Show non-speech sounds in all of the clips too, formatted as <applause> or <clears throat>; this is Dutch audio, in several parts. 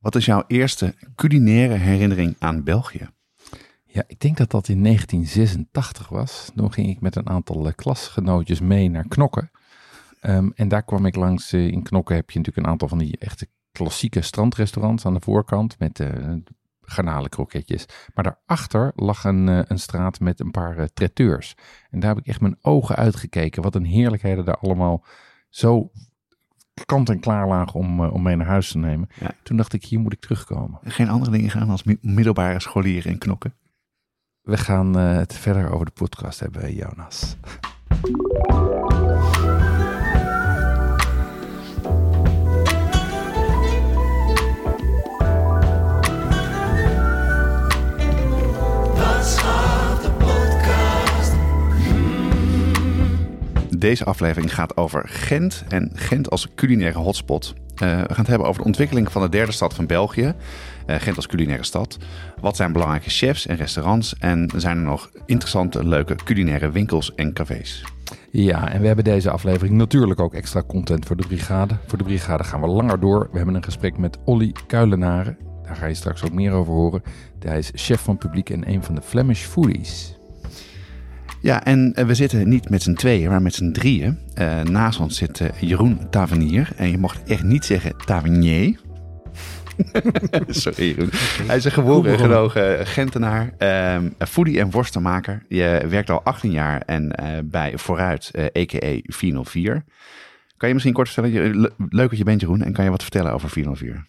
wat is jouw eerste culinaire herinnering aan België? Ja, ik denk dat dat in 1986 was. Toen ging ik met een aantal uh, klasgenootjes mee naar Knokken. Um, en daar kwam ik langs, uh, in Knokken heb je natuurlijk een aantal van die echte klassieke strandrestaurants aan de voorkant met uh, garnalenkroketjes. Maar daarachter lag een, een straat met een paar traiteurs. En daar heb ik echt mijn ogen uitgekeken. Wat een heerlijkheden daar allemaal zo kant en klaar lagen om, uh, om mee naar huis te nemen. Ja. Toen dacht ik, hier moet ik terugkomen. Geen andere dingen gaan als middelbare scholieren in knokken? We gaan uh, het verder over de podcast hebben, Jonas. Deze aflevering gaat over Gent en Gent als culinaire hotspot. Uh, we gaan het hebben over de ontwikkeling van de derde stad van België. Uh, Gent als culinaire stad. Wat zijn belangrijke chefs en restaurants? En zijn er nog interessante, leuke culinaire winkels en cafés? Ja, en we hebben deze aflevering natuurlijk ook extra content voor de brigade. Voor de brigade gaan we langer door. We hebben een gesprek met Olly Kuilenaren. Daar ga je straks ook meer over horen. Hij is chef van publiek en een van de Flemish Foodies. Ja, en we zitten niet met z'n tweeën, maar met z'n drieën. Uh, naast ons zit uh, Jeroen Tavernier. En je mocht echt niet zeggen Tavernier. <laughs> Sorry Jeroen. Hij is een geboren gelogen Gentenaar, um, foodie en worstenmaker. Je werkt al 18 jaar en uh, bij Vooruit, a.k.a. 404. Kan je misschien kort vertellen, leuk dat je bent Jeroen, en kan je wat vertellen over 404?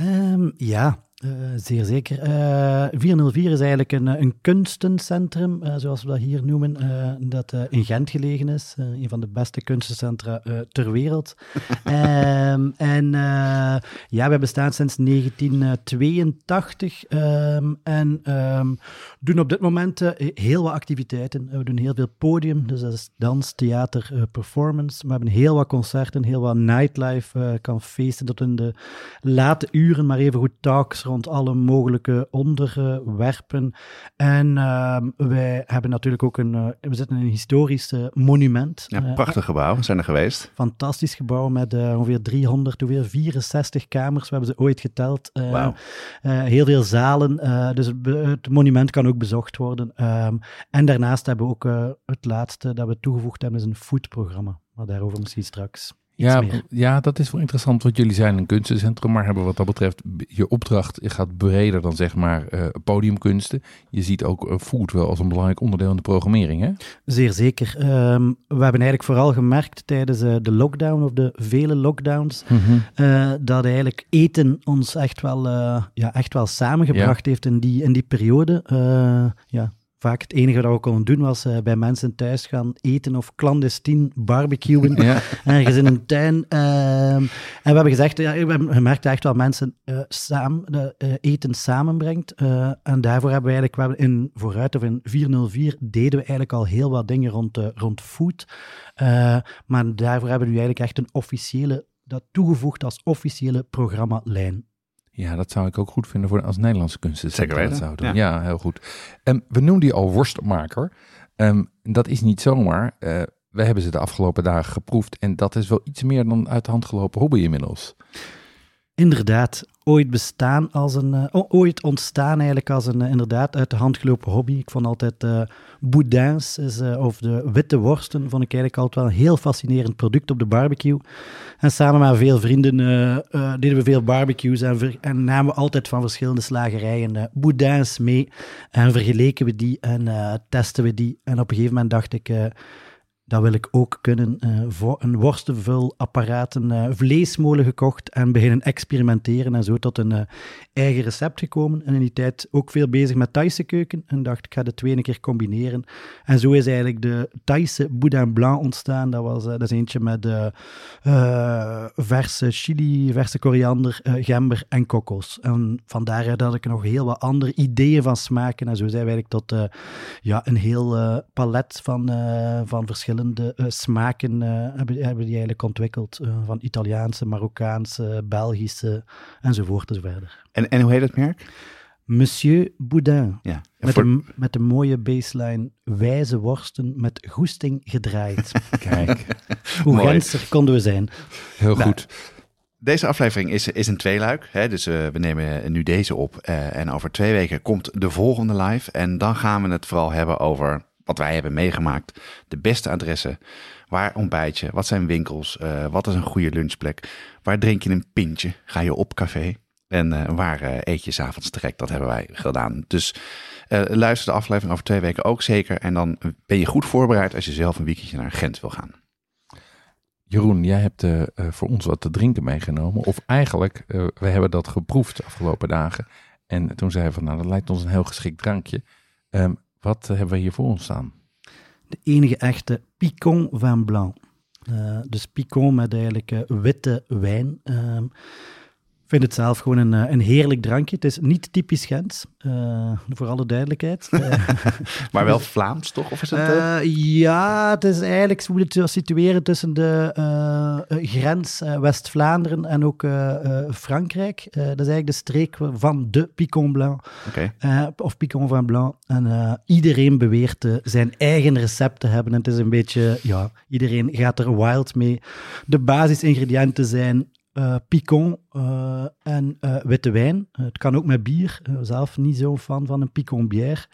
Um, ja, uh, zeer zeker. Uh, 404 is eigenlijk een, een kunstencentrum, uh, zoals we dat hier noemen, dat in Gent gelegen is. een van de beste kunstencentra ter wereld. um, <laughs> en ja, we bestaan sinds 1982 um, en um, doen op dit moment heel wat activiteiten. we doen heel veel podium, dus dat is dans, theater, performance. We hebben heel wat concerten, heel wat nightlife, kan feesten tot in de late uren, maar even goed talks rond alle mogelijke onderwerpen. En uh, wij hebben natuurlijk ook een, uh, we zitten in een historisch uh, monument. Ja, prachtig gebouw, we zijn er geweest. Fantastisch gebouw met ongeveer 300, ongeveer 64 kamers, we hebben ze ooit geteld. Wow. heel veel zalen, dus het monument kan ook bezocht worden. Um, en daarnaast hebben we ook het laatste dat we toegevoegd hebben, is een foodprogramma. Maar daarover misschien straks. Ja, ja, dat is wel interessant, want jullie zijn een kunstencentrum, maar hebben wat dat betreft je opdracht gaat breder dan zeg maar uh, podiumkunsten. Je ziet ook uh, food wel als een belangrijk onderdeel in de programmering, hè? Zeer zeker. Um, we hebben eigenlijk vooral gemerkt tijdens uh, de lockdown of de vele lockdowns, mm -hmm. dat eigenlijk eten ons echt wel, ja, echt wel samengebracht ja. heeft in die, in die periode. ja, vaak het enige wat we konden doen was uh, bij mensen thuis gaan eten of clandestien barbecuen. Ja. <laughs> Ergens in een tuin. Uh, en we hebben gezegd, ja, we hebben gemerkt dat echt wel mensen uh, samen, eten samenbrengt. en daarvoor hebben we eigenlijk, in Vooruit of in 404 deden we eigenlijk al heel wat dingen rond, rond food. maar daarvoor hebben we nu eigenlijk echt een officiële, dat toegevoegd als officiële programmalijn. Ja, dat zou ik ook goed vinden voor als Nederlandse kunsten. Zeker weten. Zou doen. Ja. ja. heel goed. Um, we noemden die al worstmaker. Um, dat is niet zomaar. Uh, we hebben ze de afgelopen dagen geproefd. En dat is wel iets meer dan uit de hand gelopen hobby inmiddels. Inderdaad, ooit bestaan als een, uh, ooit ontstaan eigenlijk als een uh, inderdaad uit de hand gelopen hobby. Ik vond altijd uh, boudins is, of de witte worsten vond ik eigenlijk altijd wel een heel fascinerend product op de barbecue. En samen met veel vrienden deden we veel barbecues en, en, namen we altijd van verschillende slagerijen boudins mee en vergeleken we die en testen we die. En op een gegeven moment dacht ik dat wil ik ook kunnen. eh, voor een worstenvulapparaat, een eh, vleesmolen gekocht en beginnen experimenteren en zo tot een eh, eigen recept gekomen. En in die tijd ook veel bezig met Thaise keuken en dacht ik ga de twee een keer combineren. En zo is eigenlijk de Thaise boudin blanc ontstaan. Dat, was, dat is eentje met verse chili, verse koriander, gember en kokos. En van daaruit had ik nog heel wat andere ideeën van smaken. En zo zijn we eigenlijk tot ja, een heel palet van, van verschillende eh, smaken eh, hebben, hebben die eigenlijk ontwikkeld. Eh, van Italiaanse, Marokkaanse, Belgische enzovoort enzoverder. En, en hoe heet het merk? Monsieur Boudin. Ja. Met, voor- een, met een mooie baseline, wijze worsten met goesting gedraaid. <laughs> Kijk, Hoe. Gentser konden we zijn. heel Nou, goed. Deze aflevering is, is een tweeluik. Hè? Dus eh, we nemen nu deze op. eh, en over twee weken komt de volgende live. En dan gaan we het vooral hebben over wat wij hebben meegemaakt. De beste adressen. Waar ontbijt je? Wat zijn winkels? Eh, wat is een goede lunchplek? Waar drink je een pintje? Ga je op café? En eh, waar eh, eet je s'avonds direct? Dat hebben wij gedaan. Dus luister de aflevering over twee weken ook zeker. En dan ben je goed voorbereid als je zelf een weekendje naar Gent wil gaan. Jeroen, jij hebt voor ons wat te drinken meegenomen. Of eigenlijk, eh, we hebben dat geproefd de afgelopen dagen. En toen zeiden we van, nou, dat lijkt ons een heel geschikt drankje. Ehm, wat hebben we hier voor ons staan? De enige echte Picon Vin Blanc. Eh, dus Picon met eigenlijk eh, witte wijn. Ehm, ik vind het zelf gewoon een, eh, een heerlijk drankje. Het is niet typisch Gent, eh, voor alle duidelijkheid. <laughs> Eh, Maar wel Vlaams toch? Of is het... ja, het is eigenlijk, ze moeten het situeren tussen de grens West-Vlaanderen en ook Frankrijk. Dat is eigenlijk de streek van de Picon Blanc, of Picon Vin Blanc. En iedereen beweert zijn eigen recept te hebben. En het is een beetje, ja, iedereen gaat er wild mee. De basisingrediënten zijn eh picon eh, en eh, witte wijn. Het kan ook met bier. Zelf niet zo'n fan van een picon bière.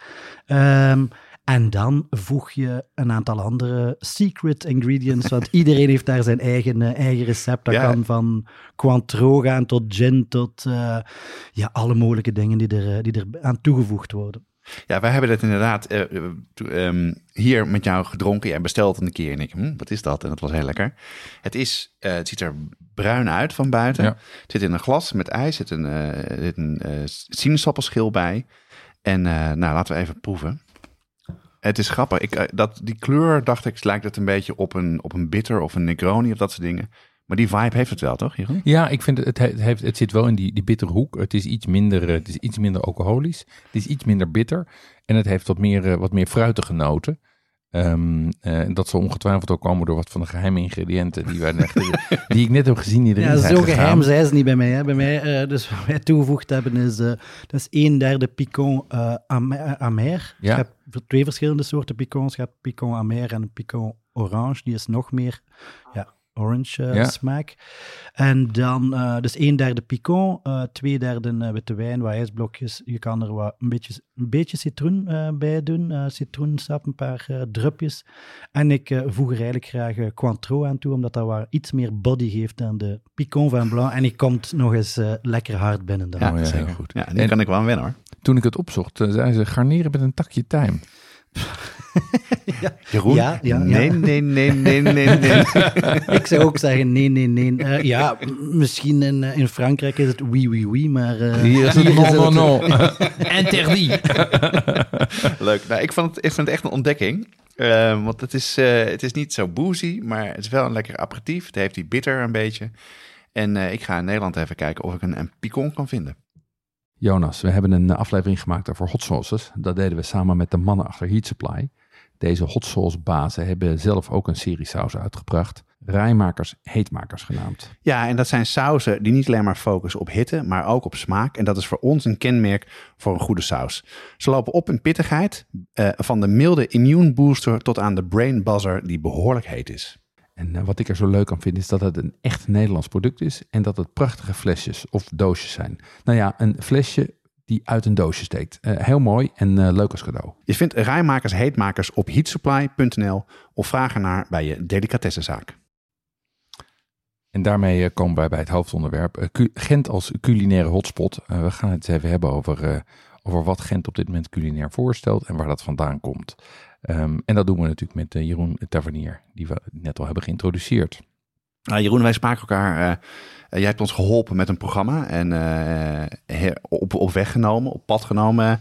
Ehm, en dan voeg je een aantal andere secret ingredients, want <laughs> iedereen heeft daar zijn eigen, eigen recept. Dat Ja. kan van Cointreau gaan tot gin, tot ja, alle mogelijke dingen die er, die er aan toegevoegd worden. Ja, wij hebben het inderdaad eh, eh, ehm, hier met jou gedronken. Jij bestelt een keer en ik, hm, wat is dat? En dat was heel lekker. Het, is, eh, het ziet er bruin uit van buiten. Ja. Het zit in een glas met ijs. Er zit een, zit een sinaasappelschil bij. En nou, laten we even proeven. Het is grappig. Ik, dat, die kleur, dacht ik, lijkt het een beetje op een, op een bitter of een Negroni of dat soort dingen. Maar die vibe heeft het wel, toch, Jeroen? Ja, ik vind het, het, he- het, heeft, het zit wel in die, die bittere hoek. Het is iets minder, eh, het is iets minder alcoholisch. Het is iets minder bitter. En het heeft wat meer, eh, wat meer fruitige noten. Ehm, eh, dat zal ongetwijfeld ook komen door wat van de geheime ingrediënten die, wij net, <laughs> die ik net heb gezien die erin Ja, zijn zo gegaan. geheim zijn ze niet bij mij. Hè. Bij mij, eh, dus wat wij toegevoegd hebben, is, eh, dat is een derde picon eh, amer. amer. Ja. Je hebt twee verschillende soorten picons. Je hebt picon amer en picon orange. Die is nog meer ja, orange eh, Ja. smaak. En dan, eh, dus een derde picon, eh, twee derde witte wijn, wat ijsblokjes. Je kan er wat, een, beetje, een beetje citroen eh, bij doen. eh, citroensap, een paar drupjes. En ik voeg er eigenlijk graag Cointreau aan toe, omdat dat wat iets meer body geeft dan de Picon Vin Blanc. En die komt nog eens eh, lekker hard binnen dan. Ja, ja, heel goed. Ja, die En- kan ik wel aan wennen, hoor. Toen ik het opzocht, eh, zei ze garneren met een takje tijm. <laughs> Jeroen? Ja, ja, ja. nee, nee, nee, nee, nee, nee. <laughs> Ik zou ook zeggen, nee, nee, nee. Eh, ja, misschien in, eh, in Frankrijk is het oui, oui, oui, maar... eh, Hier is het non, non, non. <laughs> Interdit. <laughs> Leuk. Nou, ik, vond het, ik vind het echt een ontdekking. Eh, want het is, eh, het is niet zo boozy, maar het is wel een lekker aperitief. Het heeft die bitter een beetje. En eh, ik ga in Nederland even kijken of ik een, een picon kan vinden. Jonas, we hebben een aflevering gemaakt over hot sauces. Dat deden we samen met de mannen achter Heat Supply. Deze hot sauce bazen hebben zelf ook een serie saus uitgebracht. Rijmakers, heetmakers genaamd. Ja, en dat zijn sauzen die niet alleen maar focussen op hitte, maar ook op smaak. En dat is voor ons een kenmerk voor een goede saus. Ze lopen op in pittigheid, eh, van de milde immune booster tot aan de brain buzzer die behoorlijk heet is. En eh, wat ik er zo leuk aan vind is dat het een echt Nederlands product is en dat het prachtige flesjes of doosjes zijn. Nou ja, een flesje die uit een doosje steekt. Eh, heel mooi en eh, leuk als cadeau. Je vindt rijmakers heetmakers op heatsupply.nl of vraag ernaar bij je delicatessenzaak. En daarmee eh, komen wij bij het hoofdonderwerp. Gent als culinaire hotspot. We gaan het even hebben over, over wat Gent op dit moment culinair voorstelt en waar dat vandaan komt. Ehm, en dat doen we natuurlijk met Jeroen Tavernier, die we net al hebben geïntroduceerd. Nou, Jeroen, wij spraken elkaar. eh, eh, jij hebt ons geholpen met een programma en eh, op, op weg genomen, op pad genomen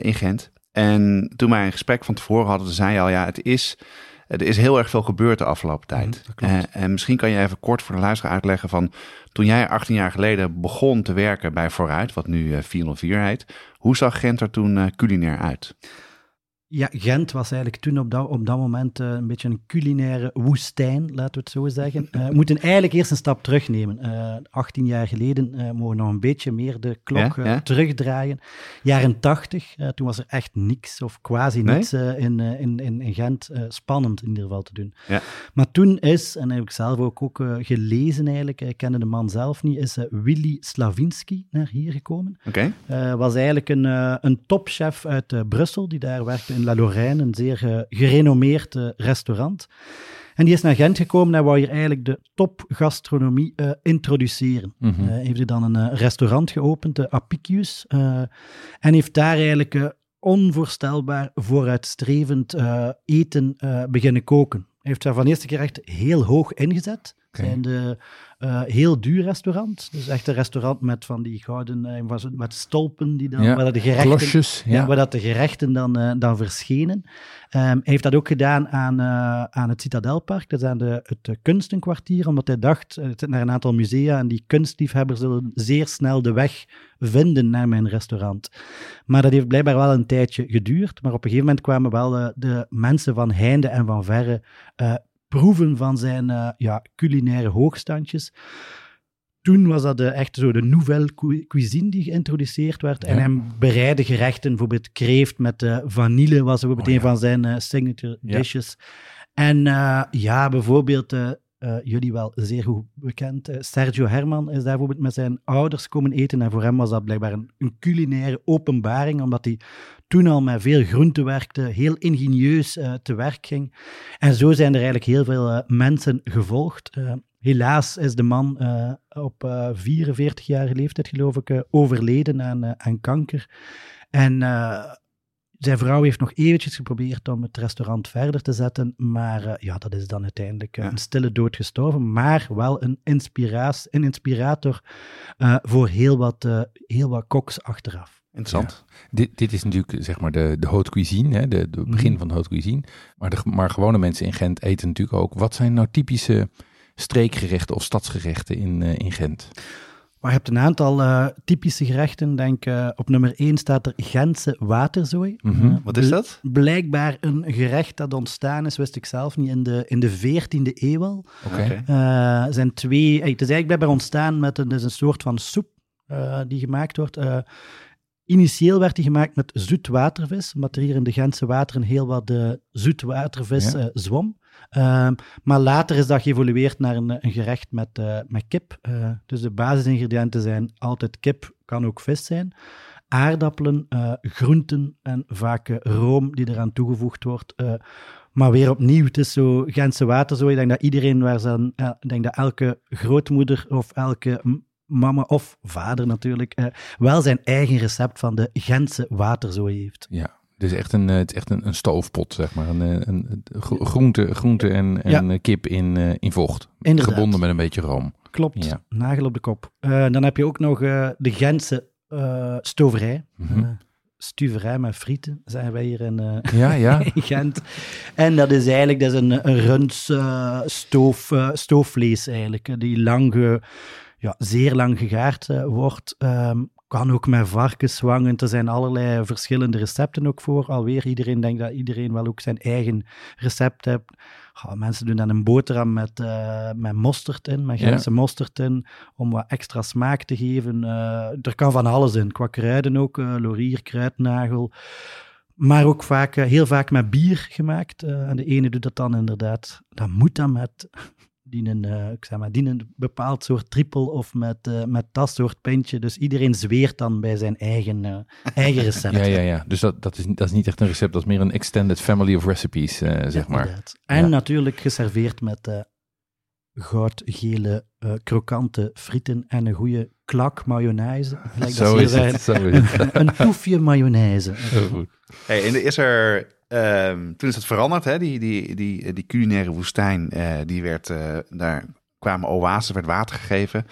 in Gent. En toen wij een gesprek van tevoren hadden, zei je al, ja, het is, er is heel erg veel gebeurd de afgelopen tijd. Mhm. Eh, en misschien kan je even kort voor de luisteraar uitleggen van toen jij 18 jaar geleden begon te werken bij Vooruit, wat nu eh, 404 heet, hoe zag Gent er toen culinair uit? Ja, Gent was eigenlijk toen op dat, op dat moment eh, een beetje een culinaire woestijn, laten we het zo zeggen. Eh, we moeten eigenlijk eerst een stap terugnemen. Eh 18 jaar geleden mogen we nog een beetje meer de klok Ja, ja. terugdraaien. Jaren 80, eh, toen was er echt niks of quasi niks in, in, in, in Gent spannend in ieder geval te doen. Ja. Maar toen is, en dat heb ik zelf ook, ook gelezen eigenlijk, ik kende de man zelf niet, is Willy Slavinski naar hier gekomen. Oké? Was eigenlijk een, een topchef uit Brussel, die daar werkte in La Lorraine, een zeer eh, gerenommeerd eh, restaurant. En die is naar Gent gekomen en wou hier eigenlijk de topgastronomie eh, introduceren. Eh, heeft hij dan een restaurant geopend, de Apicius, en heeft daar eigenlijk onvoorstelbaar vooruitstrevend eten beginnen koken. Hij heeft daar van eerste keer echt heel hoog ingezet. Oké. Zijn de eh, heel duur restaurant. Dus echt een restaurant met van die gouden, eh, met stolpen die dan, Ja, waar de gerechten, Klosjes, ja. ja. waar dat de gerechten dan, eh, dan verschenen. Ehm, hij heeft dat ook gedaan aan, aan het Citadelpark, dat is aan de, het kunstenkwartier, omdat hij dacht, het zit naar een aantal musea en die kunstliefhebbers zullen zeer snel de weg vinden naar mijn restaurant. Maar dat heeft blijkbaar wel een tijdje geduurd, maar op een gegeven moment kwamen wel de mensen van heinde en van verre proeven van zijn eh, ja, culinaire hoogstandjes. Toen was dat de, echt zo de nouvelle cu- cuisine die geïntroduceerd werd. En Ja. hij bereidde gerechten, bijvoorbeeld kreeft met eh, vanille was bijvoorbeeld Oh, een ja. van zijn eh, signature dishes. En ja, bijvoorbeeld, eh, jullie wel zeer goed bekend, eh, Sergio Herman is daar bijvoorbeeld met zijn ouders komen eten. En voor hem was dat blijkbaar een, culinaire openbaring, omdat hij toen al met veel groenten werkte, heel ingenieus eh, te werk ging. En zo zijn er eigenlijk heel veel mensen gevolgd. Helaas is de man op eh 44-jarige leeftijd, geloof ik, overleden aan, aan kanker. En zijn vrouw heeft nog eventjes geprobeerd om het restaurant verder te zetten, maar eh, ja, dat is dan uiteindelijk eh, Ja. een stille dood gestorven, maar wel een, inspiraas, een inspirator eh, voor heel wat, eh, heel wat koks achteraf. Interessant. Dit, dit is natuurlijk zeg maar de, de haute cuisine, hè, de, de begin Mhm. van de haute cuisine. Maar, de, maar gewone mensen in Gent eten natuurlijk ook. Wat zijn nou typische streekgerechten of stadsgerechten in, eh, in Gent? Maar je hebt een aantal eh, typische gerechten. Denk, eh, op nummer 1 staat er Gentse waterzooi. Mhm. Eh, Wat is dat? Blijkbaar een gerecht dat ontstaan is, wist ik zelf niet, in de, in de 14e eeuw al. Oké. Eh, zijn twee, het is eigenlijk blijkbaar ontstaan met een, dus een soort van soep eh, die gemaakt wordt. Eh, initieel werd die gemaakt met zoetwatervis, omdat er hier in de Gentse wateren heel wat uh, zoetwatervis Ja. eh, zwom. Ehm, maar later is dat geëvolueerd naar een, een gerecht met, eh, met kip. Eh, dus de basisingrediënten zijn altijd kip, kan ook vis zijn. Aardappelen, eh, groenten en vaak room die eraan toegevoegd wordt. Maar weer opnieuw, het is zo Gentse water. Ik denk dat iedereen waar zijn, ik denk dat elke grootmoeder of elke mama of vader natuurlijk wel zijn eigen recept van de Gentse waterzooi heeft. Ja, dus echt een, eh, het is echt een, een stoofpot, zeg maar. Een, eh, een, een gro- groente, groente en, en eh, kip in, in vocht. Inderdaad. Gebonden met een beetje room. Klopt, Ja. nagel op de kop. Dan heb je ook nog de Gentse stoverij. Eh, stuverij met frieten, zijn wij hier in, Ja, ja. <laughs> in Gent. En dat is eigenlijk dat is een, een runs stoof, stoofvlees eigenlijk, die lang ja, zeer lang gegaard wordt. Ehm, kan ook met varkenswangen. Er zijn allerlei verschillende recepten ook voor. Alweer, iedereen denkt dat iedereen wel ook zijn eigen recept heeft. Mensen doen dan een boterham met, eh, met mosterd in, met Ja. Gentse mosterd in, om wat extra smaak te geven. Eh, er kan van alles in, qua kruiden ook, eh laurier, kruidnagel. Maar ook vaak, heel vaak met bier gemaakt. En de ene doet dat dan inderdaad, dan moet dat met die een, eh, ik zeg maar, die een bepaald soort trippel of met, eh, met dat soort pintje. Dus iedereen zweert dan bij zijn eigen, eh, eigen <laughs> recept. Ja, ja, ja. Dus dat, dat, is, dat is niet echt een recept, dat is meer een extended family of recipes, eh, zeg maar. Inderdaad. En Ja. natuurlijk geserveerd met eh, goudgele, eh, krokante frieten en een goede klak mayonaise. Zo is het, zeggen. zo is het. Een toefje mayonaise. Heel goed. Hey, en is er Ehm, toen is het veranderd, hè? Die, die, die, die culinaire woestijn, uh, die werd, uh, daar kwamen oasen, werd water gegeven.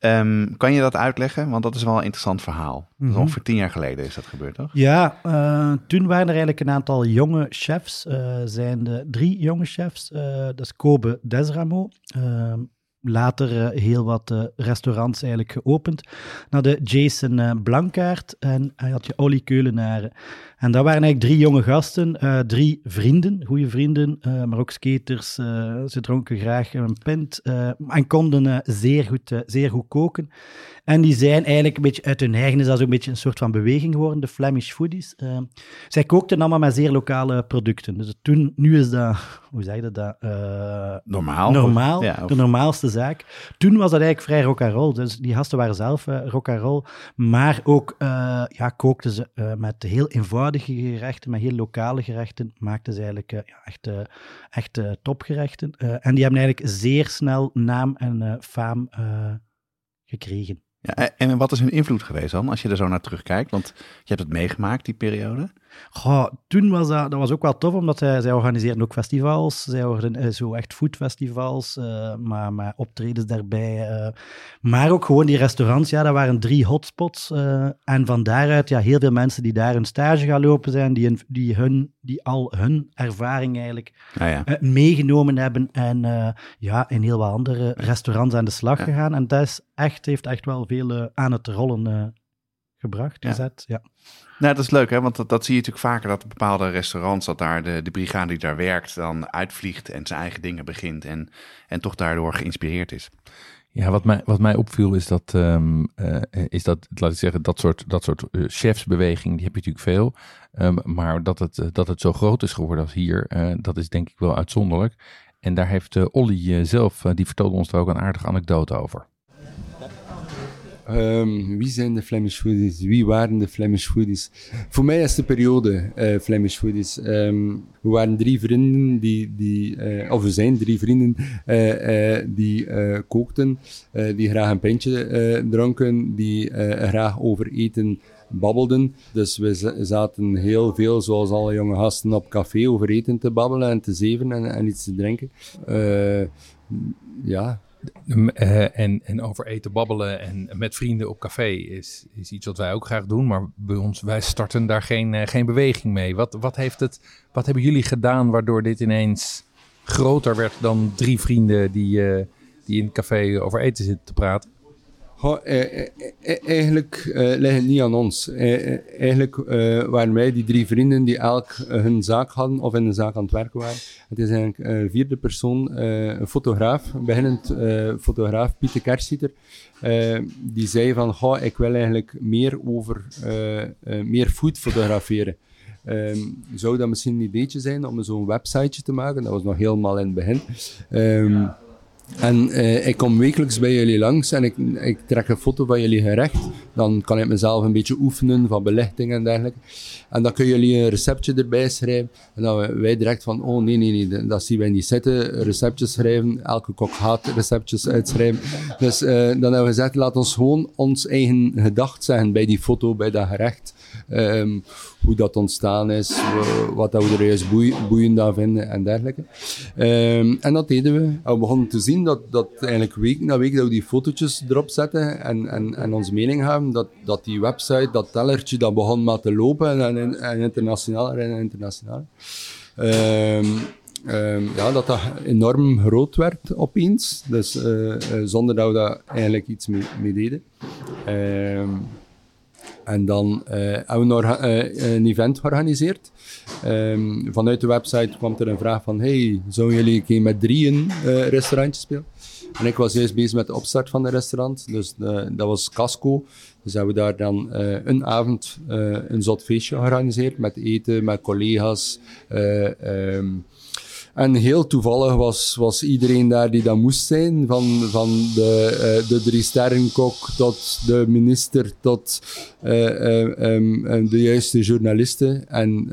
Um, kan je dat uitleggen? Want dat is wel een interessant verhaal. Mm -hmm. Ongeveer tien jaar geleden is dat gebeurd, toch? Ja, uh, toen waren er eigenlijk een aantal jonge chefs. zijn de drie jonge chefs. dat is Kobe Desramo, ehm, later uh, heel wat uh, restaurants eigenlijk geopend. Nou, de Jason uh, Blankaert en hij had je Olly Keulenaren. En dat waren eigenlijk drie jonge gasten, drie vrienden, goede vrienden, maar ook skaters. ze dronken graag een pint en konden zeer, goed, zeer goed koken. En die zijn eigenlijk een beetje uit hun eigen, is dat een beetje een soort van beweging geworden, de Flemish Foodies. zij kookten allemaal met zeer lokale producten. Dus toen, nu is dat, hoe zeg je dat? normaal. Normaal, ja, de normaalste zaak. Toen was dat eigenlijk vrij rock and roll. Dus die gasten waren zelf uh, rock and roll, maar ook ja, kookten ze met heel eenvoudige gerechten, met heel lokale gerechten, maakten ze eigenlijk ja, echt, echt topgerechten. en die hebben eigenlijk zeer snel naam en faam gekregen. En wat is hun invloed geweest dan, als je er zo naar terugkijkt? Want je hebt het meegemaakt, die periode. Goh, toen was dat, dat was ook wel tof, omdat zij, zij organiseerden ook festivals. Zij organiseerden zo echt foodfestivals, uh, maar, maar optredens daarbij. Uh, maar ook gewoon die restaurants, ja, dat waren drie hotspots. Uh, en van daaruit, ja, heel veel mensen die daar een stage gaan lopen zijn, die, die, hun, die al hun ervaring eigenlijk ah, ja. meegenomen hebben en ja, in heel wat andere restaurants aan de slag ja. gegaan. En dat is echt, heeft echt wel veel aan het rollen gebracht, gezet, ja. Nou, dat is leuk, hè? want dat, dat zie je natuurlijk vaker, dat bepaalde restaurants, dat daar de, de brigade die daar werkt, dan uitvliegt en zijn eigen dingen begint en, en toch daardoor geïnspireerd is. Ja, wat mij, wat mij opviel is dat, um, uh, is dat, laat ik zeggen, dat soort, dat soort uh, chefsbeweging, die heb je natuurlijk veel. Um, maar dat het, uh, dat het zo groot is geworden als hier, dat is denk ik wel uitzonderlijk. En daar heeft Olly zelf, die vertelde ons er ook een aardige anekdote over. Um, wie zijn de Flemish Foodies? Wie waren de Flemish Foodies? Voor mij is de periode uh, Flemish Foodies. Um, we waren drie vrienden die, die uh, of we zijn drie vrienden uh, die kookten, die graag een pintje dronken, die graag over eten babbelden. Dus we zaten heel veel, zoals alle jonge gasten, op café over eten te babbelen en te zeven en, en iets te drinken. ja, uh, en, en over eten babbelen en met vrienden op café is, is iets wat wij ook graag doen. Maar bij ons, wij starten daar geen, uh, geen beweging mee. Wat, wat, heeft het, wat hebben jullie gedaan waardoor dit ineens groter werd dan drie vrienden die, uh, die in het café over eten zitten te praten? Goh, eh, eh, eigenlijk eh, ligt het niet aan ons. eigenlijk waren wij die drie vrienden die elk hun zaak hadden of in een zaak aan het werken waren. Het is eigenlijk een vierde persoon, een fotograaf, beginnend fotograaf Pieter Kersieter. die zei van, goh, ik wil eigenlijk meer over, meer food fotograferen. Um, zou dat misschien een ideetje zijn om zo'n websiteje te maken? Dat was nog helemaal in het begin. Um, en uh, ik kom wekelijks bij jullie langs en ik, ik trek een foto van jullie gerecht. Dan kan ik mezelf een beetje oefenen van belichting en dergelijke. En dan kunnen jullie een receptje erbij schrijven. En dan wij direct van, oh nee, nee, nee, dat zien wij niet zitten. Receptjes schrijven, elke kok haat receptjes uitschrijven. Dus uh, dan hebben we gezegd, laat ons gewoon ons eigen gedacht zeggen bij die foto, bij dat gerecht. Um, hoe dat ontstaan is, wat dat we er juist boeiend aan vinden en dergelijke. Um, en dat deden we. We begonnen te zien dat, dat eigenlijk week na week dat we die fotootjes erop zetten en, en, en onze mening hebben, dat, dat die website, dat tellertje, dat begon maar te lopen en, en, en internationaal en internationaal. Um, ja, dat dat enorm groot werd opeens. Dus uh, uh, zonder dat we daar eigenlijk iets mee, deden. En dan uh, hebben we nog uh, een event georganiseerd. Um, vanuit de website kwam er een vraag van, hey, zouden jullie een met drieën uh, restaurantjes spelen? En ik was juist bezig met de opstart van het restaurant, dus dat was Casco. Dus hebben we daar dan een avond een zot feestje georganiseerd met eten, met collega's. Um, en heel toevallig was, was iedereen daar die dat moest zijn. Van, van de, uh, de drie sterrenkok tot de minister tot uh, um, de juiste journalisten. En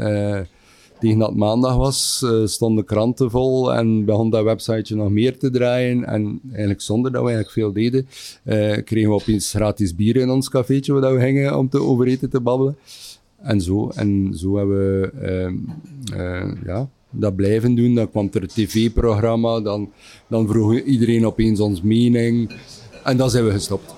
tegen dat maandag was, stonden kranten vol en begon dat websiteje nog meer te draaien. En eigenlijk zonder dat we eigenlijk veel deden, kregen we opeens gratis bier in ons cafeetje waar we gingen om te overeten te babbelen. en zo. En zo hebben we ehm, eh, ja, dat blijven doen. Dan kwam er een tv-programma, dan, dan vroeg iedereen opeens ons mening. En dan zijn we gestopt.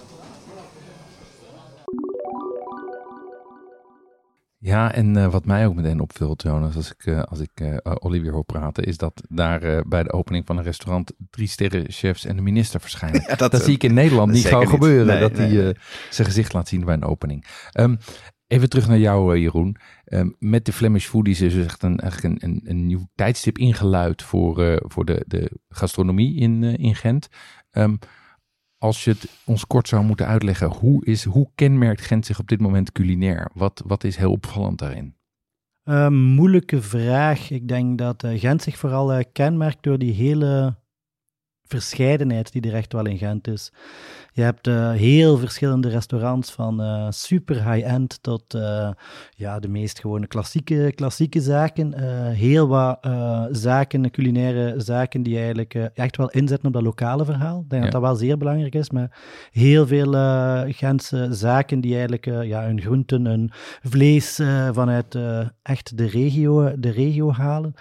Ja, en uh, wat mij ook meteen opvult, Jonas, als ik, uh, als ik uh, Olivier hoor praten, is dat daar bij de opening van een restaurant drie sterrenchefs en de minister verschijnen. <laughs> Ja, dat, dat zie ik in Nederland niet gauw gebeuren, nee, dat hij zijn gezicht laat zien bij een opening. Um, even terug naar jou, Jeroen. Um, met de Flemish Foodies is er echt een, eigenlijk een, een, nieuw tijdstip ingeluid voor, voor de, de gastronomie in, in Gent. Um, als je het ons kort zou moeten uitleggen, hoe, is, hoe kenmerkt Gent zich op dit moment culinair? Wat, wat is heel opvallend daarin? Uh, moeilijke vraag. Ik denk dat Gent zich vooral kenmerkt door die hele verscheidenheid die er echt wel in Gent is. Je hebt uh, heel verschillende restaurants, van uh, super high-end tot uh, ja, de meest gewone klassieke, klassieke zaken. heel wat zaken, culinaire zaken, die eigenlijk echt wel inzetten op dat lokale verhaal. Ik denk ja. dat dat wel zeer belangrijk is, maar heel veel Gentse zaken die eigenlijk ja, hun groenten, hun vlees vanuit echt de regio, de regio halen.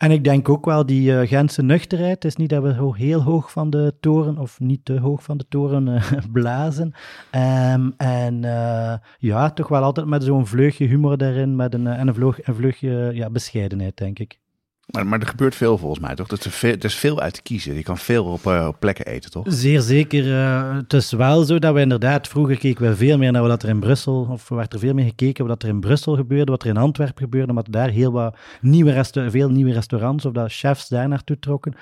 En ik denk ook wel die uh, nuchterheid. Het is niet dat we heel hoog van de toren, of niet te hoog van de toren, uh, <laughs> blazen. Um, en uh, ja, toch wel altijd met zo'n vleugje humor daarin met een, en een, vleug, een vleugje ja, bescheidenheid, denk ik. Maar, maar er gebeurt veel volgens mij, toch? Er is veel, er is veel uit te kiezen. Je kan veel op, op plekken eten, toch? Zeer zeker. Uh, het is wel zo dat we inderdaad... Vroeger keken we veel meer naar wat er in Brussel... Of werd er veel meer gekeken wat er in Brussel gebeurde, wat er in Antwerpen gebeurde, omdat daar heel wat nieuwe veel nieuwe restaurants of dat chefs daar naartoe trokken.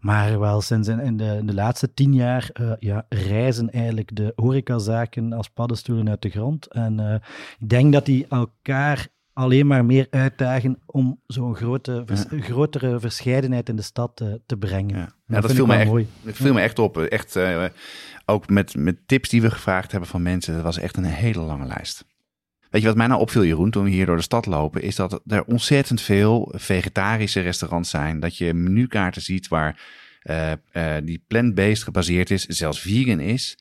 Maar wel sinds in, in, de, in de, laatste tien jaar uh, ja, reizen eigenlijk de horecazaken als paddenstoelen uit de grond. En ik denk dat die elkaar alleen maar meer uitdagen om zo'n grote, vers, ja. grotere verscheidenheid in de stad te, te brengen. Ja, ja dat, viel me, echt, mooi. dat viel me echt op. Echt, uh, ook met, met tips die we gevraagd hebben van mensen. Dat was echt een hele lange lijst. Weet je wat mij nou opviel, Jeroen, toen we hier door de stad lopen, is dat er ontzettend veel vegetarische restaurants zijn. Dat je menukaarten ziet waar uh, uh, die plant-based gebaseerd is, zelfs vegan is.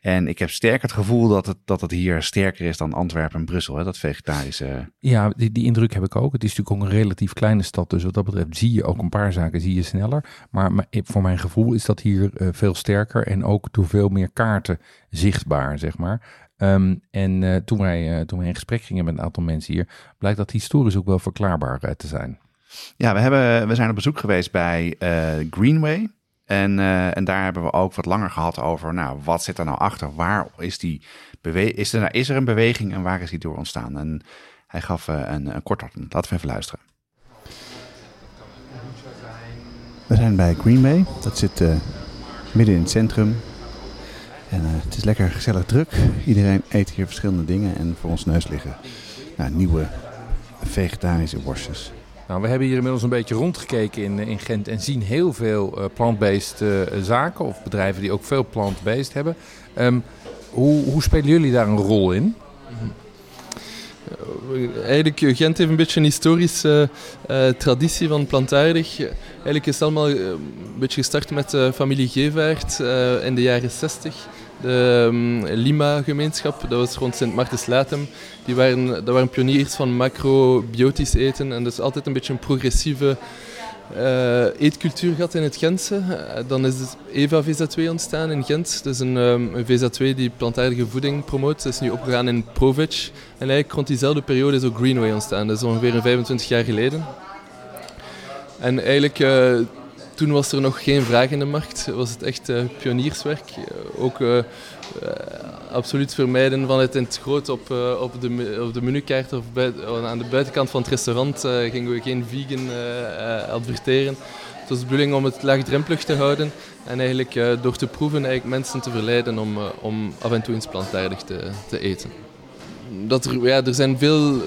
En ik heb sterk het gevoel dat het, dat het hier sterker is dan Antwerpen en Brussel, hè, dat vegetarische. Ja, die, die indruk heb ik ook. Het is natuurlijk ook een relatief kleine stad, dus wat dat betreft zie je ook een paar zaken zie je sneller. Maar, maar voor mijn gevoel is dat hier uh, veel sterker en ook door veel meer kaarten zichtbaar, zeg maar. Um, en uh, toen, wij, uh, toen wij in gesprek gingen met een aantal mensen hier, blijkt dat historisch ook wel verklaarbaar te zijn. Ja, we, hebben, we zijn op bezoek geweest bij Greenway. En, uh, en daar hebben we ook wat langer gehad over, nou, wat zit er nou achter? Waar is die beweging? Is er, nou, is er een beweging en waar is die door ontstaan? En hij gaf uh, een, een kort Laten we even luisteren. We zijn bij Greenway. Dat zit uh, midden in het centrum. En het is lekker gezellig druk. Iedereen eet hier verschillende dingen. En voor ons neus liggen nou, nieuwe vegetarische worstjes. Nou, we hebben hier inmiddels een beetje rondgekeken in, in Gent en zien heel veel uh, plant-based uh, zaken of bedrijven die ook veel plant-based hebben. Um, hoe, hoe spelen jullie daar een rol in? Eigenlijk, Gent heeft een beetje een historische traditie van plantaardig. Eigenlijk is het allemaal een beetje gestart met de familie Gevaert in de jaren 60 de um, Lima-gemeenschap, dat was rond Sint Martens Latem. Die waren, dat waren pioniers van macrobiotisch eten en dus altijd een beetje een progressieve uh, eetcultuur gehad in het Gentse. Uh, dan is Eva VZ2 ontstaan in Gent. Dat is een, um, een VZ2 die plantaardige voeding promoot. Dat is nu opgegaan in Provic. En eigenlijk rond diezelfde periode is ook Greenway ontstaan. Dat is ongeveer 25 jaar geleden. En eigenlijk... Uh, toen was er nog geen vraag in de markt, was het echt uh, pionierswerk. Uh, ook uh, absoluut vermijden van het in het groot op, op, de, op de menukaart of bij, aan de buitenkant van het restaurant gingen we geen vegan adverteren. Het was de bedoeling om het laagdrempelig te houden en eigenlijk door te proeven eigenlijk mensen te verleiden om, om af en toe eens plantaardig te, te eten. Dat er, ja, er zijn veel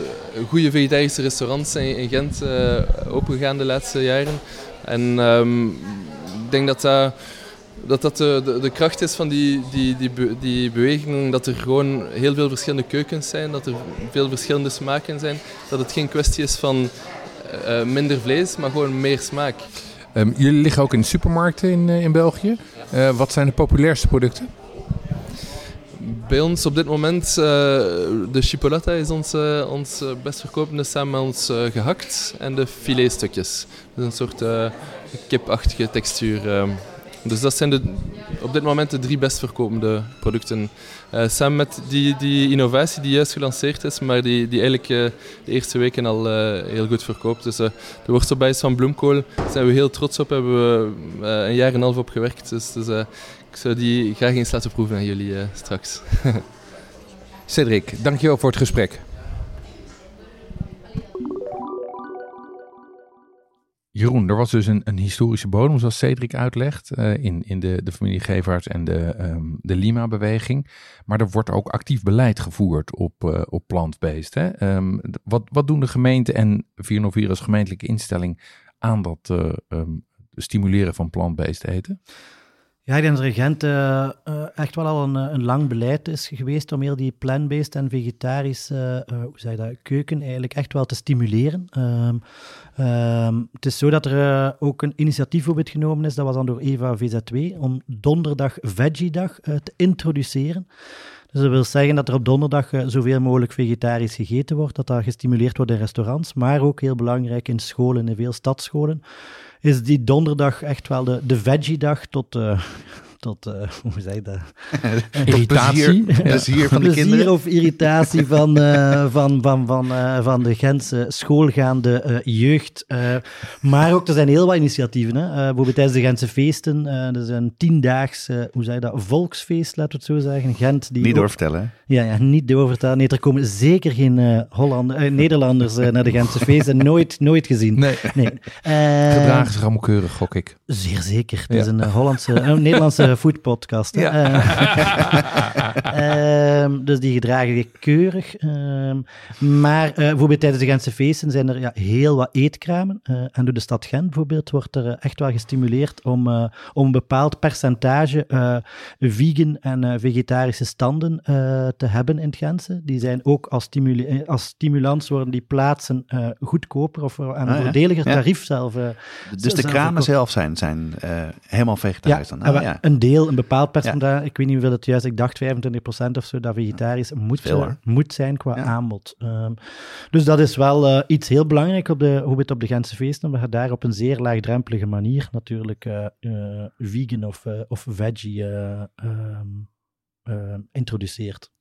goede vegetarische restaurants in, Gent opengegaan de laatste jaren. En um, ik denk dat dat, dat, dat de, de, de, kracht is van die, die, die, die beweging, dat er gewoon heel veel verschillende keukens zijn, dat er veel verschillende smaken zijn, dat het geen kwestie is van uh, minder vlees, maar gewoon meer smaak. Um, jullie liggen ook in de supermarkten in, in België. Uh, wat zijn de populairste producten? Bij ons op dit moment, uh, de chipolata is ons, uh, ons best verkopende samen met ons gehakt en de filetstukjes. Dat een soort kipachtige textuur. dus dat zijn de, op dit moment de drie best verkopende producten. samen met die, die innovatie die juist gelanceerd is, maar die, die eigenlijk de eerste weken al heel goed verkoopt. Dus de worstelbijs van bloemkool zijn we heel trots op, hebben we een jaar en een half op gewerkt. Dus, dus ik zou die graag eens laten proeven aan jullie uh, straks. <laughs> Cedric, dankjewel voor het gesprek. Jeroen, er was dus een, een historische bodem, zoals Cedric uitlegt, uh, in, in de, de familie Gevaerts en de, um, de Lima-beweging. Maar er wordt ook actief beleid gevoerd op, uh, op plant-based. Um, wat, wat doen de gemeenten en 404 als gemeentelijke instelling aan dat um, stimuleren van plant-based eten? Ja, ik denk dat Regent uh, uh, echt wel al een, eh, een, lang beleid is geweest om heel die plant-based en vegetarische hoe zeg dat, keuken eigenlijk echt wel te stimuleren. Um, um, het is zo dat er ook een initiatief het genomen is, dat was dan door Eva VZ2, om donderdag Veggie-dag te introduceren. Dus dat wil zeggen dat er op donderdag zoveel mogelijk vegetarisch gegeten wordt, dat dat gestimuleerd wordt in restaurants, maar ook heel belangrijk in scholen, in veel stadsscholen is die donderdag echt wel de, de veggie-dag tot, uh, tot uh, <laughs> hoe zeg je dat? <laughs> irritatie. Plezier, van de plezier kinderen. of irritatie van, uh, van, van, van, uh, van de Gentse schoolgaande jeugd. maar ook, er zijn heel wat initiatieven. Hè? bijvoorbeeld tijdens de Gentse feesten. er is een tiendaags, hoe zeg je dat, volksfeest, laten we het zo zeggen. Gent. Die niet doorvertellen. Ja, ja, niet doorvertellen. Nee, er komen zeker geen Hollander, Nederlanders naar de Gentse feesten. <laughs> Nooit, nooit gezien. Nee. nee. Gedragen zich allemaal keurig, gok ik. Zeer zeker. Het is een Hollandse, foodpodcast. Ja. Uh, <laughs> dus die gedragen je keurig. Uh, maar uh, bijvoorbeeld tijdens de Gentse feesten zijn er ja, heel wat eetkramen. Eh, en door de stad Gent bijvoorbeeld wordt er echt wel gestimuleerd om, om een bepaald percentage vegan en vegetarische standen te hebben in het Gentse. Die zijn ook als, stimuli als stimulans worden die plaatsen goedkoper of aan een ah, voordeliger tarief zelf. dus de kramen zelf zijn, zijn helemaal vegetarisch dan? Ah, ja, een deel, een bepaald percentage, ik weet niet hoeveel het juist, ik dacht 25% of zo, dat vegetarisch moet, Veel, uh, moet zijn qua aanbod. Um, dus dat is wel uh, iets heel belangrijk op de, hoe het op de Gentse feesten, je daar op een zeer laagdrempelige manier natuurlijk uh, vegan of, of veggie um, introduceert.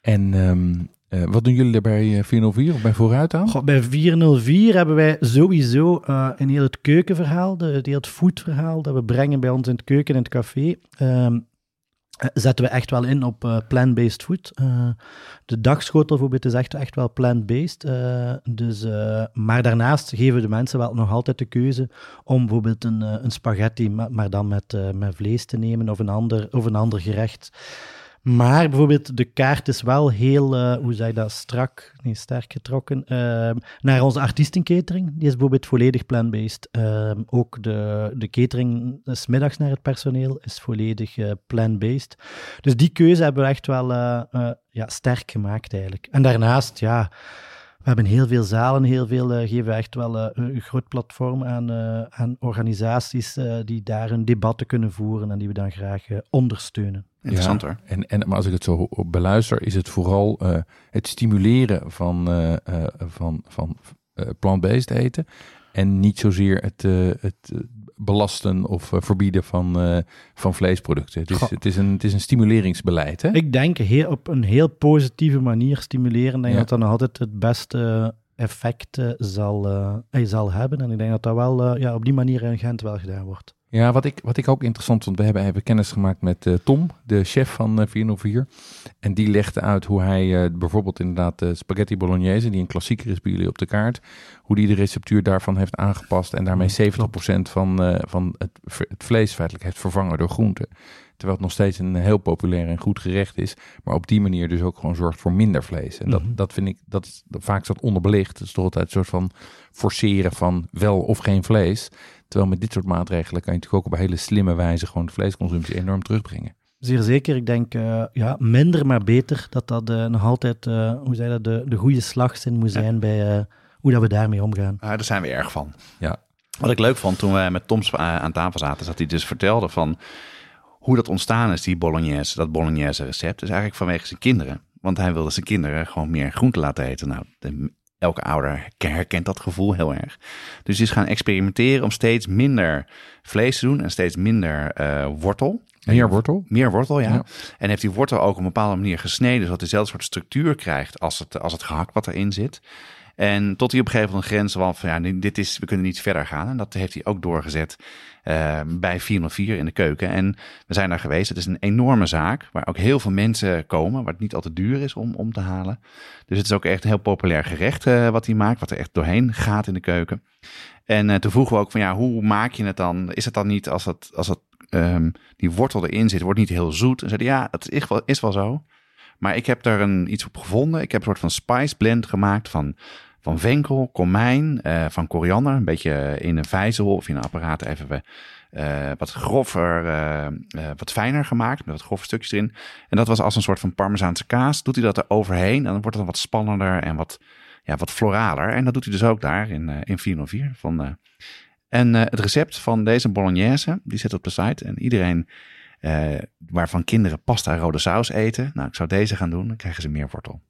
En um, uh, wat doen jullie er bij 404 of bij Vooruit aan? Bij 404 hebben wij sowieso uh, een heel het keukenverhaal, de, heel het foodverhaal dat we brengen bij ons in het keuken en het café. Um, zetten we echt wel in op uh, plant-based food. Uh, de dagschotel bijvoorbeeld is echt, echt wel plant-based. Dus, maar daarnaast geven de mensen wel nog altijd de keuze om bijvoorbeeld een, een spaghetti, maar, maar dan met, met vlees te nemen of een ander, of een ander gerecht. Maar bijvoorbeeld de kaart is wel heel, uh, hoe je dat, strak, nee, sterk getrokken uh, naar onze artiestenkatering. Die is bijvoorbeeld volledig plant-based. Uh, ook de, de catering smiddags naar het personeel is volledig uh, plant-based. Dus die keuze hebben we echt wel ja, sterk gemaakt eigenlijk. En daarnaast, ja... We hebben heel veel zalen, heel veel, geven echt wel een groot platform aan, aan organisaties die daar hun debatten kunnen voeren en die we dan graag ondersteunen. Interessant hoor. En, en maar als ik het zo beluister, is het vooral het stimuleren van, van, van plant-based eten en niet zozeer het, het belasten of uh, verbieden van, uh, van vleesproducten. Het is, het, is een, het is een stimuleringsbeleid. Hè? Ik denk heel, op een heel positieve manier stimuleren. Denk ja. dat dat nog altijd het beste effect uh, zal, zal hebben. En ik denk dat dat wel ja, op die manier in Gent wel gedaan wordt. Ja, wat ik, wat ik ook interessant vond, we hebben even kennis gemaakt met uh, Tom, de chef van uh, 404. En die legde uit hoe hij uh, bijvoorbeeld inderdaad de spaghetti bolognese, die een klassieker is bij jullie op de kaart, hoe die de receptuur daarvan heeft aangepast en daarmee 70% van, van het, het vlees feitelijk heeft vervangen door groenten. Terwijl het nog steeds een heel populair en goed gerecht is. Maar op die manier dus ook gewoon zorgt voor minder vlees. En dat, mm -hmm. dat vind ik, dat is vaak dat onderbelicht. Het is toch altijd een soort van forceren van wel of geen vlees. Terwijl met dit soort maatregelen kan je natuurlijk ook op een hele slimme wijze gewoon de vleesconsumptie enorm terugbrengen. Zeer zeker. Ik denk, uh, ja, minder maar beter. Dat dat uh, nog altijd, uh, hoe zei dat, de, de goede slagzin moet zijn ja. bij hoe dat we daarmee omgaan. Ja, daar zijn we erg van. Ja. Wat ik leuk vond toen wij met Toms aan tafel zaten, is dat hij dus vertelde van hoe dat ontstaan is, die bolognese, dat bolognese recept, is eigenlijk vanwege zijn kinderen. Want hij wilde zijn kinderen gewoon meer groente laten eten. Nou, de, elke ouder herkent dat gevoel heel erg. Dus hij is gaan experimenteren om steeds minder vlees te doen en steeds minder uh, wortel. Meer wortel? Meer wortel, ja. En heeft die wortel ook op een bepaalde manier gesneden, zodat hij dezelfde soort structuur krijgt als het, als het gehakt wat erin zit. En tot hij op een gegeven moment een grens was van ja, dit is, we kunnen niet verder gaan. En dat heeft hij ook doorgezet uh, bij 404 in de keuken. En we zijn daar geweest. Het is een enorme zaak waar ook heel veel mensen komen, waar het niet altijd duur is om, om te halen. Dus het is ook echt een heel populair gerecht uh, wat hij maakt, wat er echt doorheen gaat in de keuken. En uh, toen vroegen we ook van ja, hoe maak je het dan? Is het dan niet als, het, als het, um, die wortel erin zit, wordt niet heel zoet? En zeiden ja, dat is wel, is wel zo. Maar ik heb daar een, iets op gevonden. Ik heb een soort van spice blend gemaakt van van venkel, komijn, uh, van koriander. Een beetje in een vijzel of in een apparaat even uh, wat grover, uh, wat fijner gemaakt. Met wat grove stukjes erin. En dat was als een soort van parmezaanse kaas. Doet hij dat er overheen en dan wordt het wat spannender en wat, ja, wat floraler. En dat doet hij dus ook daar in, in 404. Van, en het recept van deze bolognese, die zit op de site. En iedereen waarvan kinderen pasta rode saus eten. Nou, ik zou deze gaan doen, dan krijgen ze meer wortel.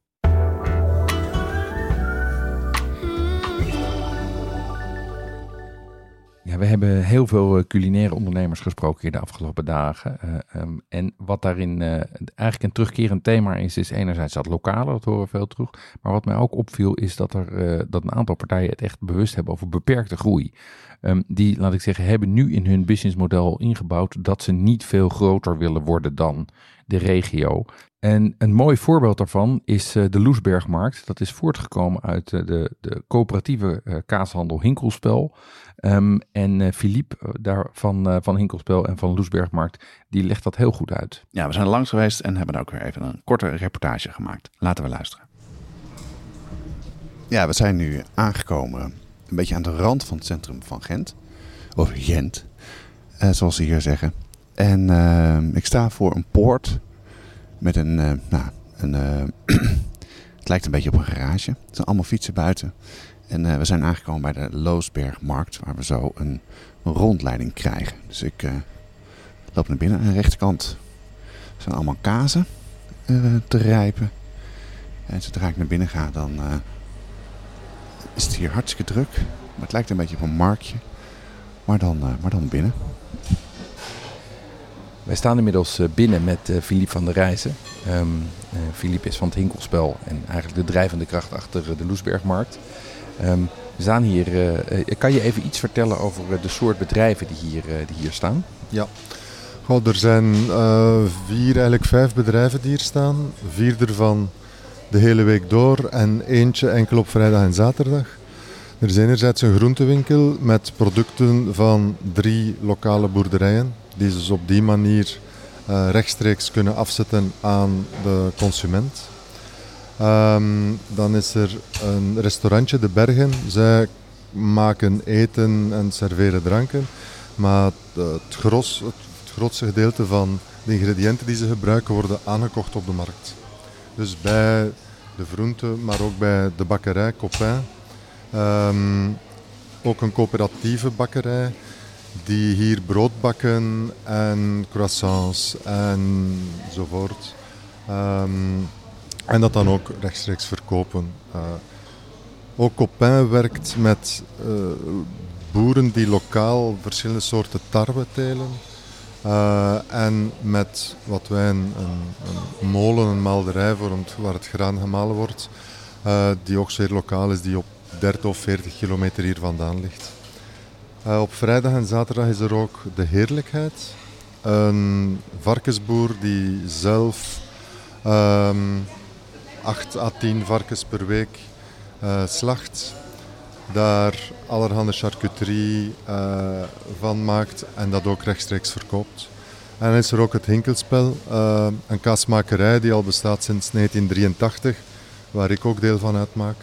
Ja, we hebben heel veel eh, culinaire ondernemers gesproken hier de afgelopen dagen. Uh, um, en wat daarin uh, eigenlijk een terugkerend thema is, is enerzijds dat lokale, dat horen we veel terug. Maar wat mij ook opviel is dat, er, dat een aantal partijen het echt bewust hebben over beperkte groei. Um, die, laat ik zeggen, hebben nu in hun businessmodel ingebouwd dat ze niet veel groter willen worden dan de regio. En een mooi voorbeeld daarvan is uh, de Loesbergmarkt. Dat is voortgekomen uit uh, de, de coöperatieve uh, kaashandel Hinkelspel. Um, en Philippe daar van, van Hinkelspel en van Loesbergmarkt, die legt dat heel goed uit. Ja, we zijn langs geweest en hebben ook weer even een korte reportage gemaakt. Laten we luisteren. Ja, we zijn nu aangekomen een beetje aan de rand van het centrum van Gent. Of Gent, zoals ze hier zeggen. En ehm, ik sta voor een poort met een, uh, nou, een uh, <clears throat> het lijkt een beetje op een garage. Er zijn allemaal fietsen buiten. En uh, we zijn aangekomen bij de Loosbergmarkt, waar we zo een, rondleiding krijgen. Dus ik loop naar binnen. Aan de rechterkant zijn allemaal kazen te rijpen. En zodra ik naar binnen ga, dan is het hier hartstikke druk. Maar het lijkt een beetje op een marktje. Maar dan, maar dan binnen. Wij staan inmiddels binnen met Philippe van der Rijzen. Um, uh, Philippe is van het Hinkelspel en eigenlijk de drijvende kracht achter de Loesbergmarkt. Um, we staan hier, kan je even iets vertellen over de soort bedrijven die hier, die hier staan? Ja, Goh, er zijn vier, eigenlijk vijf bedrijven die hier staan. Vier ervan de hele week door en eentje enkel op vrijdag en zaterdag. Er is enerzijds een groentewinkel met producten van drie lokale boerderijen die ze dus op die manier uh, rechtstreeks kunnen afzetten aan de consument. Um, dan is er een restaurantje, De Bergen. Zij maken eten en serveren dranken. Maar het, gros, het, grootste gedeelte van de ingrediënten die ze gebruiken worden aangekocht op de markt. Dus bij de groenten, maar ook bij de bakkerij Copin. Um, ook een coöperatieve bakkerij die hier brood bakken en croissants enzovoort. Um, en dat dan ook rechtstreeks verkopen. Uh, ook Copin werkt met uh, boeren die lokaal verschillende soorten tarwe telen. Uh, en met wat wij een, een, molen, een maalderij vormt waar het graan gemalen wordt, die ook zeer lokaal is, die op 30 of 40 kilometer hier vandaan ligt. Uh, op vrijdag en zaterdag is er ook de heerlijkheid. Een varkensboer die zelf um, ehm, 8 à 10 varkens per week uh, slacht. Daar allerhande charcuterie uh, van maakt en dat ook rechtstreeks verkoopt. En dan is er ook het Hinkelspel, een kaasmakerij die al bestaat sinds 1983, waar ik ook deel van uitmaak.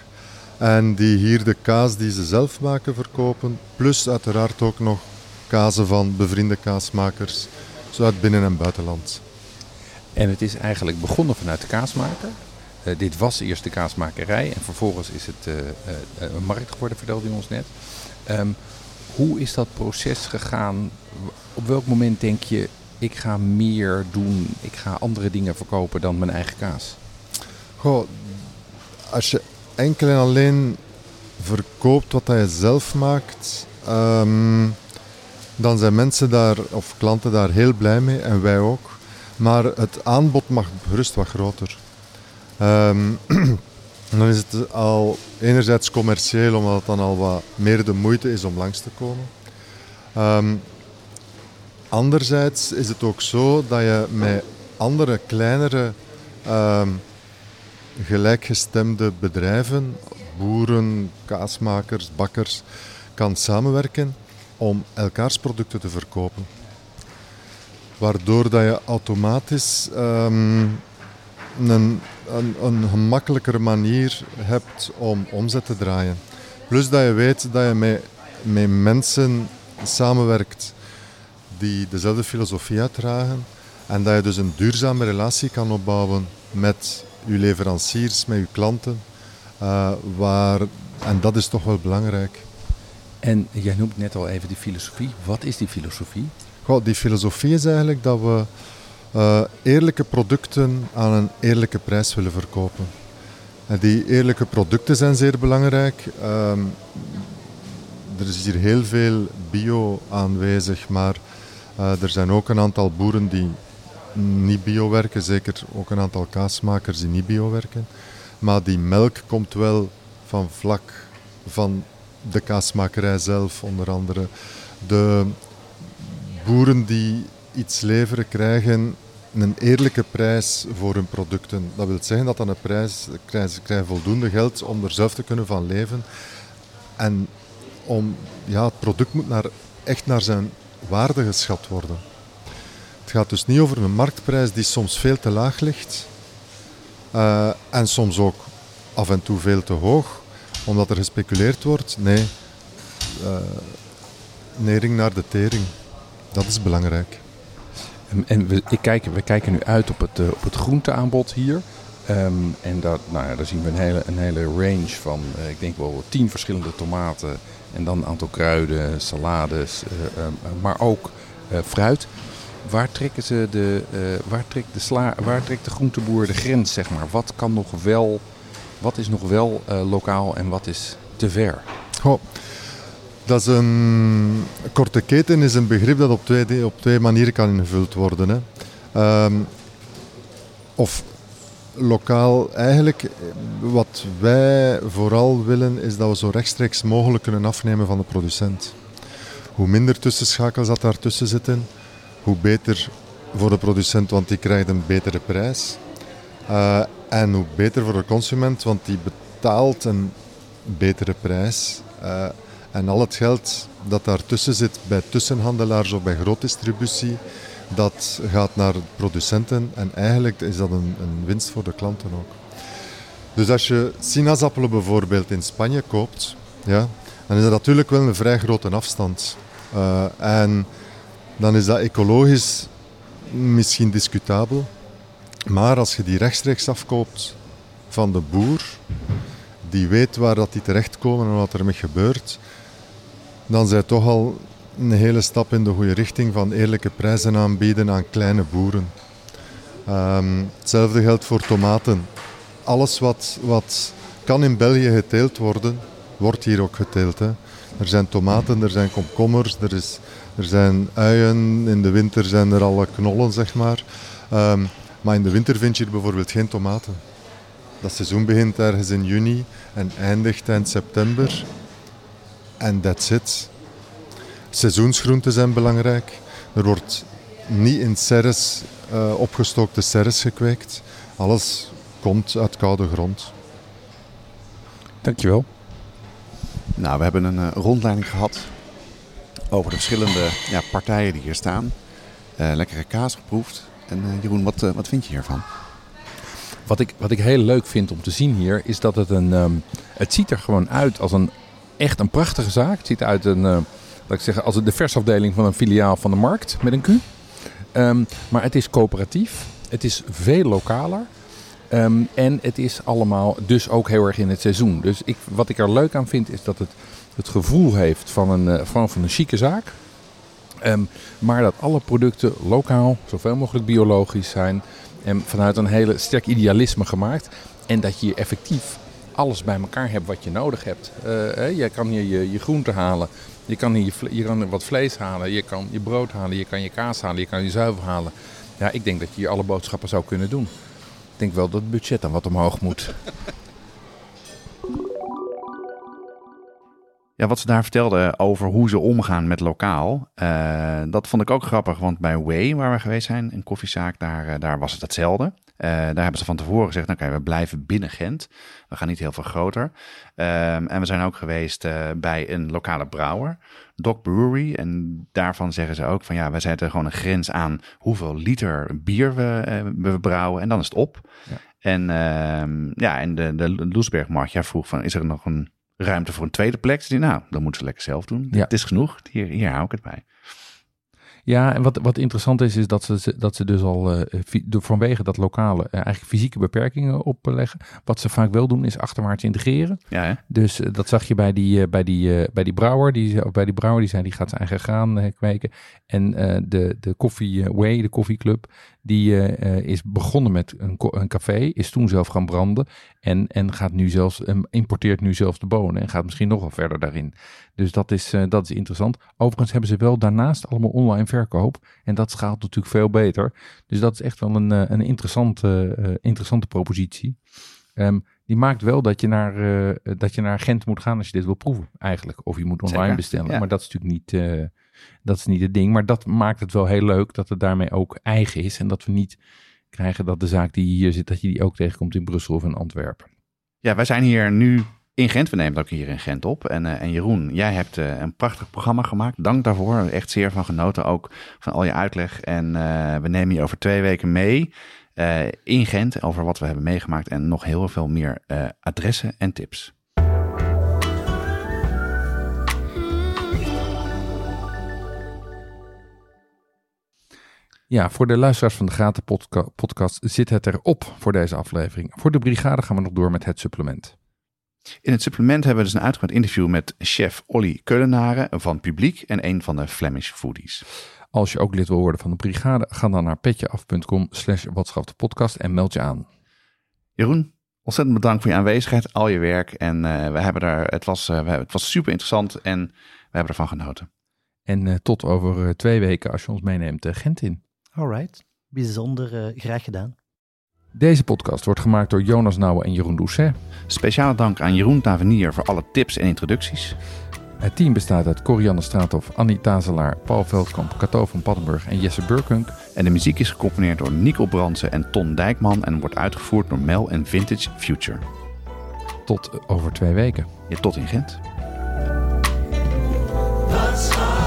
En die hier de kaas die ze zelf maken verkopen. Plus uiteraard ook nog kazen van bevriende kaasmakers. Zo uit binnen- en buitenland. En het is eigenlijk begonnen vanuit de kaasmaker. Uh, dit was eerst de kaasmakerij en vervolgens is het uh, uh, een markt geworden, vertelde u ons net. Um, hoe is dat proces gegaan? Op welk moment denk je, ik ga meer doen, ik ga andere dingen verkopen dan mijn eigen kaas? Goh, als je enkel en alleen verkoopt wat dat je zelf maakt, ehm, dan zijn mensen daar, of klanten daar heel blij mee en wij ook. Maar het aanbod mag gerust wat groter. Ehm, <clears throat> dan is het al enerzijds commercieel, omdat het dan al wat meer de moeite is om langs te komen. Ehm, anderzijds is het ook zo dat je met andere, kleinere, gelijkgestemde bedrijven, boeren, kaasmakers, bakkers, kan samenwerken om elkaars producten te verkopen. Waardoor dat je automatisch ehm, een, een, een gemakkelijkere manier hebt om omzet te draaien. Plus dat je weet dat je met, met mensen samenwerkt die dezelfde filosofie uitdragen en dat je dus een duurzame relatie kan opbouwen met je leveranciers, met je klanten. Uh, waar, en dat is toch wel belangrijk. En jij noemt net al even die filosofie. Wat is die filosofie? Goh, die filosofie is eigenlijk dat we uh, eerlijke producten aan een eerlijke prijs willen verkopen. En die eerlijke producten zijn zeer belangrijk. Um, er is hier heel veel bio aanwezig, maar uh, er zijn ook een aantal boeren die niet bio werken, zeker ook een aantal kaasmakers die niet bio werken. Maar die melk komt wel van vlak van de kaasmakerij zelf, onder andere. De boeren die iets leveren krijgen een eerlijke prijs voor hun producten. Dat wil zeggen dat dan een prijs krijgen, krijgen voldoende geld om er zelf te kunnen van leven. En om, ja, het product moet naar, echt naar zijn waarde geschat worden. Het gaat dus niet over een marktprijs die soms veel te laag ligt uh, en soms ook af en toe veel te hoog, omdat er gespeculeerd wordt. Nee, uh, nering naar de tering. Dat is belangrijk. En, we, ik kijk, we kijken nu uit op het, uh, op het groenteaanbod hier. Um, en dat, nou ja, daar zien we een hele, een hele range van, ik denk wel tien verschillende tomaten. En dan een aantal kruiden, salades, um, maar ook fruit. Waar, trekken ze de, waar, trekt de sla, waar trekt de groenteboer de grens, zeg maar? Wat, kan nog wel, wat is nog wel lokaal en wat is te ver? Goh. Dat is een korte keten is een begrip dat op twee, op twee manieren kan ingevuld worden. Hè. Um, of lokaal, eigenlijk wat wij vooral willen is dat we zo rechtstreeks mogelijk kunnen afnemen van de producent. Hoe minder tussenschakels dat daartussen zitten, hoe beter voor de producent, want die krijgt een betere prijs. Uh, en hoe beter voor de consument, want die betaalt een betere prijs. Uh, en al het geld dat daartussen zit bij tussenhandelaars of bij grootdistributie, dat gaat naar producenten en eigenlijk is dat een, een winst voor de klanten ook. Dus als je sinaasappelen bijvoorbeeld in Spanje koopt, ja, dan is dat natuurlijk wel een vrij grote afstand. Uh, en dan is dat ecologisch misschien discutabel. Maar als je die rechtstreeks afkoopt van de boer, die weet waar dat die terechtkomen en wat ermee gebeurt, dan zijn toch al een hele stap in de goede richting van eerlijke prijzen aanbieden aan kleine boeren. Um, hetzelfde geldt voor tomaten. Alles wat, wat kan in België geteeld worden, wordt hier ook geteeld. Er zijn tomaten, er zijn komkommers, er, is, er zijn uien. In de winter zijn er alle knollen, zeg maar. Um, maar in de winter vind je hier bijvoorbeeld geen tomaten. Dat seizoen begint ergens in juni en eindigt eind september. En that's it. Seizoensgroenten zijn belangrijk. Er wordt niet in serres, uh, opgestookte serres gekweekt. Alles komt uit koude grond. Dankjewel. Nou, we hebben een uh, rondleiding gehad over de verschillende ja, partijen die hier staan. Uh, lekkere kaas geproefd. En Jeroen, wat, wat vind je hiervan? Wat ik, wat ik heel leuk vind om te zien hier, is dat het een. Um, het ziet er gewoon uit als een echt een prachtige zaak. Het ziet uit een, uh, laat ik zeggen, als de versafdeling van een filiaal van de markt met een Q. Um, maar het is coöperatief. Het is veel lokaler. Um, en het is allemaal dus ook heel erg in het seizoen. Dus ik, wat ik er leuk aan vind is dat het het gevoel heeft van een, uh, van, van een chique zaak. Ehm, maar dat alle producten lokaal, zoveel mogelijk biologisch zijn. En vanuit een hele sterk idealisme gemaakt. En dat je effectief alles bij elkaar hebt wat je nodig hebt. Uh, je kan hier je, je groente halen. Je kan hier wat vlees halen. Je kan je brood halen. Je kan je kaas halen. Je kan je zuivel halen. Ja, ik denk dat je hier alle boodschappen zou kunnen doen. Ik denk wel dat het budget dan wat omhoog moet. Ja, wat ze daar vertelden over hoe ze omgaan met lokaal, uh, dat vond ik ook grappig. Want bij Way, waar we geweest zijn, een koffiezaak, daar, uh, daar was het hetzelfde. Uh, daar hebben ze van tevoren gezegd, oké, okay, we blijven binnen Gent. We gaan niet heel veel groter. Um, en we zijn ook geweest bij een lokale brouwer, Doc Brewery. En daarvan zeggen ze ook van, ja, wij zetten gewoon een grens aan hoeveel liter bier we, we brouwen. En dan is het op. Ja. En, uh, ja, en de, de Loesbergmarkt, ja, vroeg van, is er nog een ruimte voor een tweede plek. Die, nou, dan moeten ze lekker zelf doen. Ja. Het is genoeg. Hier, hier hou ik het bij. Ja, en wat, wat interessant is, is dat ze, dat ze dus al uh, vanwege dat lokale uh, eigenlijk fysieke beperkingen opleggen. Wat ze vaak wel doen, is achterwaarts integreren. Ja, hè? Dus uh, dat zag je bij die, bij die, bij die brouwer. Die, of bij die brouwer die zei, die gaat zijn eigen graan kweken. En de, de Coffee Way, de koffieclub, die is begonnen met een, een café. Is toen zelf gaan branden. En, en gaat nu zelfs, importeert nu zelfs de bonen. En gaat misschien nog wel verder daarin. Dus dat is, dat is interessant. Overigens hebben ze wel daarnaast allemaal online verkoop. En dat schaalt natuurlijk veel beter. Dus dat is echt wel een, een interessante, uh, interessante propositie. Um, die maakt wel dat je, naar, uh, dat je naar Gent moet gaan als je dit wil proeven, eigenlijk. Of je moet online Zeker, bestellen. Ja. Maar dat is natuurlijk niet, uh, dat is niet het ding. Maar dat maakt het wel heel leuk dat het daarmee ook eigen is. En dat we niet krijgen dat de zaak die hier zit, dat je die ook tegenkomt in Brussel of in Antwerpen. Ja, wij zijn hier nu in Gent. We nemen het ook hier in Gent op. En, uh, en Jeroen, jij hebt uh, een prachtig programma gemaakt. Dank daarvoor. Echt zeer van genoten ook van al je uitleg. En uh, we nemen je over twee weken mee in Gent over wat we hebben meegemaakt. En nog heel veel meer adressen en tips. Ja, voor de luisteraars van de Gaten podca podcast zit het erop voor deze aflevering. Voor de brigade gaan we nog door met het supplement. In het supplement hebben we dus een uitgebreid interview met chef Olly Keulenaren van Publiek en een van de Flemish Foodies. Als je ook lid wil worden van de brigade, ga dan naar petjeaf.com slash podcast en meld je aan. Jeroen, ontzettend bedankt voor je aanwezigheid, al je werk. En uh, we hebben daar, het, was, uh, het was super interessant en we hebben ervan genoten. En uh, tot over twee weken als je ons meeneemt Gent in. Alright, bijzonder graag gedaan. Deze podcast wordt gemaakt door Jonas Nouwen en Jeroen Doucet. Speciale dank aan Jeroen Tavenier voor alle tips en introducties. Het team bestaat uit Corianne Straathof, Annie Tazelaar, Paul Veldkamp, Cato van Paddenburg en Jesse Burkunk. En de muziek is gecomponeerd door Nico Brandsen en Ton Dijkman en wordt uitgevoerd door Mel en Vintage Future. Tot over twee weken. Ja, tot in Gent. That's